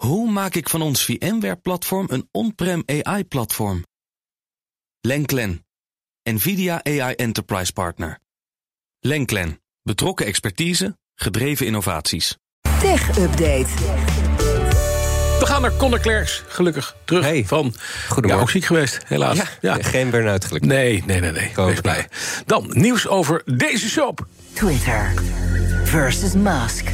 Hoe maak ik van ons VMware-platform een on-prem AI-platform? Lenklen, NVIDIA AI Enterprise Partner. Lenklen, betrokken expertise, gedreven innovaties. Tech Update. We gaan naar Conor Klerks, gelukkig terug Hey, van... goedemorgen. Ja, ook ziek geweest, helaas. Ja, geen burn-out gelukkig. Nee, nee, nee, nee. Wees blij. Dan, nieuws over deze soap. Twitter versus Musk.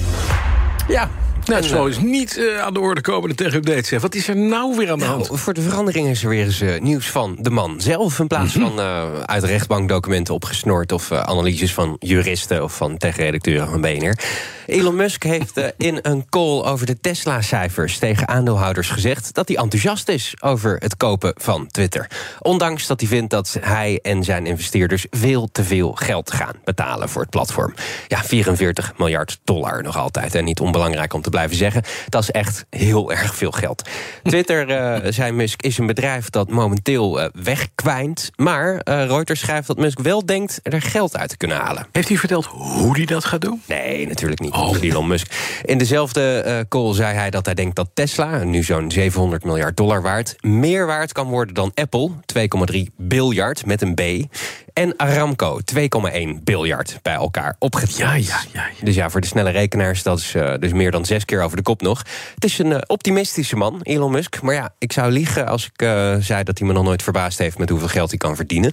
Ja, nou, het zal dus niet eh, aan de orde komen, de tech-update. Zeg. Wat is er nou weer aan de hand? Nou, voor de verandering is er weer eens eh, nieuws van de man zelf... in plaats Mhm. van eh, uit rechtbankdocumenten opgesnord... of analyses van juristen of van tech-redacteuren van BNR. Elon Musk heeft in een call over de Tesla-cijfers... tegen aandeelhouders gezegd dat hij enthousiast is... over het kopen van Twitter. Ondanks dat hij vindt dat hij en zijn investeerders... veel te veel geld gaan betalen voor het platform. Ja, 44 miljard dollar nog altijd. En niet onbelangrijk om te blijven zeggen... dat is echt heel erg veel geld. Twitter, eh, zei Musk, is een bedrijf dat momenteel eh, wegkwijnt. Maar eh, Reuters schrijft dat Musk wel denkt er geld uit te kunnen halen. Heeft hij verteld hoe hij dat gaat doen? Nee, natuurlijk niet. Oh. Elon Musk. In dezelfde call zei hij dat hij denkt dat Tesla, nu zo'n 700 miljard dollar waard, meer waard kan worden dan Apple, 2,3 biljard met een B. En Aramco, 2,1 biljard bij elkaar opgeteld. Ja, ja, ja, ja. Dus ja, voor de snelle rekenaars, dat is eh, dus meer dan zes keer over de kop nog. Het is een eh, optimistische man, Elon Musk. Maar ja, ik zou liegen als ik eh, zei dat hij me nog nooit verbaasd heeft met hoeveel geld hij kan verdienen.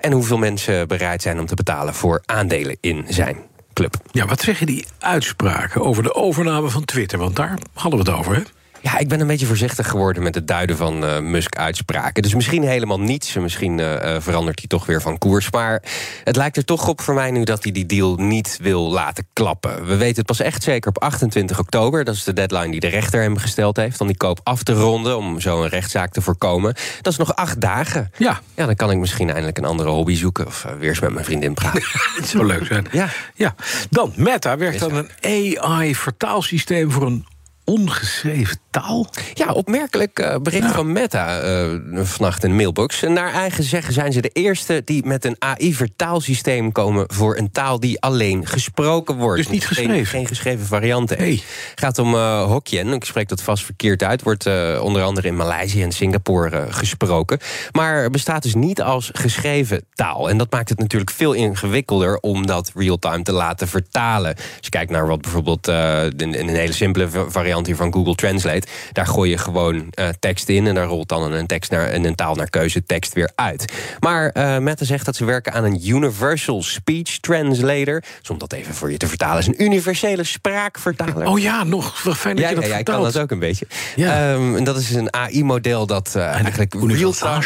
En hoeveel mensen bereid zijn om te betalen voor aandelen in zijn club. Ja, wat zeggen die uitspraken over de overname van Twitter? Want daar hadden we het over, hè? Ja, ik ben een beetje voorzichtig geworden met het duiden van eh, Musk-uitspraken. Dus misschien helemaal niets. Misschien eh, eh, verandert hij toch weer van koers. Maar het lijkt er toch op voor mij nu dat hij die deal niet wil laten klappen. We weten het pas echt zeker op 28 oktober. Dat is de deadline die de rechter hem gesteld heeft... om die koop af te ronden, om zo een rechtszaak te voorkomen. Dat is nog acht dagen. Ja. Ja, dan kan ik misschien eindelijk een andere hobby zoeken... of weer eens met mijn vriendin praten. Het zou leuk zijn. Ja. ja. Dan, Meta werkt aan een AI-vertaalsysteem voor een ongeschreven taal. Ja, opmerkelijk eh, bericht van Meta eh, vannacht in de mailbox. En naar eigen zeggen zijn ze de eerste die met een AI-vertaalsysteem komen... voor een taal die alleen gesproken wordt. Dus niet geschreven? Geen, geschreven varianten. Nee. gaat om uh, Hokkien, ik spreek dat vast verkeerd uit... wordt eh, onder andere in Maleisië en Singapore eh, gesproken. Maar bestaat dus niet als geschreven taal. En dat maakt het natuurlijk veel ingewikkelder... om dat real-time te laten vertalen. Als je kijkt naar wat bijvoorbeeld eh, een, een hele simpele variant hier van Google Translate. Daar gooi je gewoon uh, tekst in en daar rolt dan een tekst naar een taal naar keuze tekst weer uit. Maar uh, Meta zegt dat ze werken aan een Universal Speech Translator. Dus om dat even voor je te vertalen, is een universele spraakvertaler. Oh ja, nog fijn dat ja, je dat ja, ja, ik kan dat ook een beetje. Ja. Um, en dat is een AI-model dat uh, eigenlijk real-time.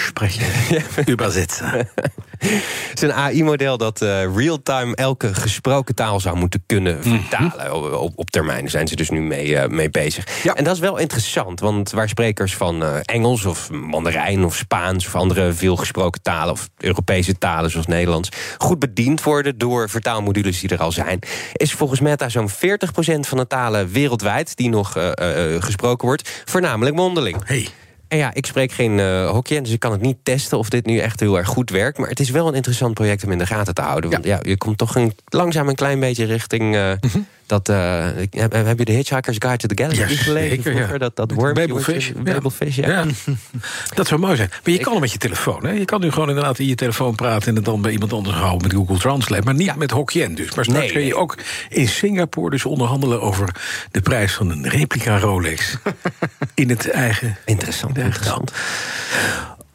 Übersetzen. Het is een AI-model dat uh, real-time elke gesproken taal zou moeten kunnen vertalen. Mm -hmm. op, op, termijn Daar zijn ze dus nu mee, uh, mee bezig. Ja. En dat is wel interessant, want waar sprekers van uh, Engels of Mandarijn of Spaans of andere veelgesproken talen of Europese talen zoals Nederlands goed bediend worden door vertaalmodules die er al zijn, is volgens Meta zo'n 40% van de talen wereldwijd die nog gesproken wordt, voornamelijk mondeling. Hey. En ja, ik spreek geen uh, Hokkien, dus ik kan het niet testen of dit nu echt heel erg goed werkt. Maar het is wel een interessant project om in de gaten te houden. Want ja, ja je komt toch een, langzaam een klein beetje richting. Uh, mm -hmm. Dat, uh, heb, heb, je de Hitchhiker's Guide to the Galaxy ja, gelezen? Vroeger? ja. Dat, dat worm, Babelfish. Babelfish, ja. ja. dat zou mooi zijn. Maar je kan hem met je telefoon. Hè? Je kan nu gewoon inderdaad in je telefoon praten... en het dan bij iemand anders houden met Google Translate. Maar niet ja. met Hokkien dus. Maar straks nee, kun je nee. ook in Singapore dus onderhandelen... over de prijs van een replica Rolex. in het eigen... Interessant, interessant.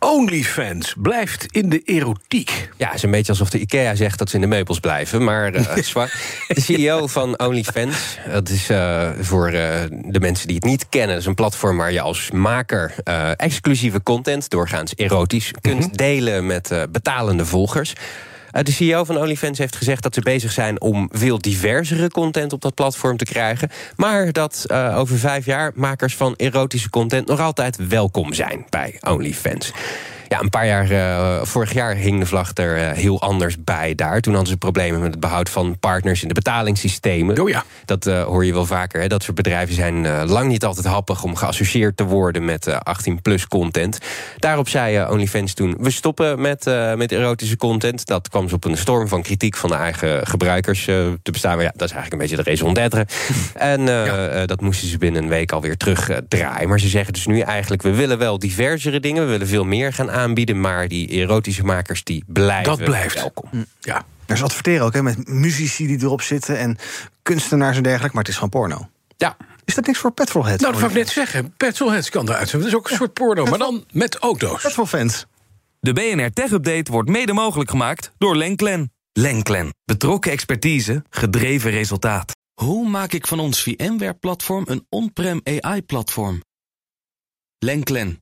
OnlyFans blijft in de erotiek. Ja, het is een beetje alsof de IKEA zegt dat ze in de meubels blijven. Maar uh, de CEO van OnlyFans, dat is uh, voor uh, de mensen die het niet kennen... dat is een platform waar je als maker exclusieve content... doorgaans erotisch, kunt mm -hmm. delen met betalende volgers... De CEO van OnlyFans heeft gezegd dat ze bezig zijn om veel diversere content op dat platform te krijgen. Maar dat uh, over vijf jaar makers van erotische content nog altijd welkom zijn bij OnlyFans. Ja, een paar jaar, uh, vorig jaar hing de vlag er uh, heel anders bij daar. Toen hadden ze problemen met het behoud van partners in de betalingssystemen. Oh ja. Dat uh, hoor je wel vaker. Hè? Dat soort bedrijven zijn lang niet altijd happig om geassocieerd te worden met 18-plus content. Daarop zei OnlyFans toen: we stoppen met, met erotische content. Dat kwam op een storm van kritiek van de eigen gebruikers te bestaan. Maar ja, dat is eigenlijk een beetje de raison d'être. en ja. dat moesten ze binnen een week alweer terugdraaien. maar ze zeggen dus nu eigenlijk: we willen wel diversere dingen, we willen veel meer gaan aanbieden, maar die erotische makers die blijven dat blijft. welkom. Mm. Ja. Er ze adverteren ook hè, met muzici die erop zitten en kunstenaars en dergelijke, maar het is gewoon porno. Ja. Is dat niks voor petrolheads? Nou, dat wou ik net zeggen. Petrolheads kan eruit zijn. Dat is ook een soort porno, maar dan met auto's. Petrolfans. De BNR Tech Update wordt mede mogelijk gemaakt door Lenklen. Lenklen. Betrokken expertise, gedreven resultaat. Hoe maak ik van ons VMware-platform een on-prem AI-platform? Lenklen.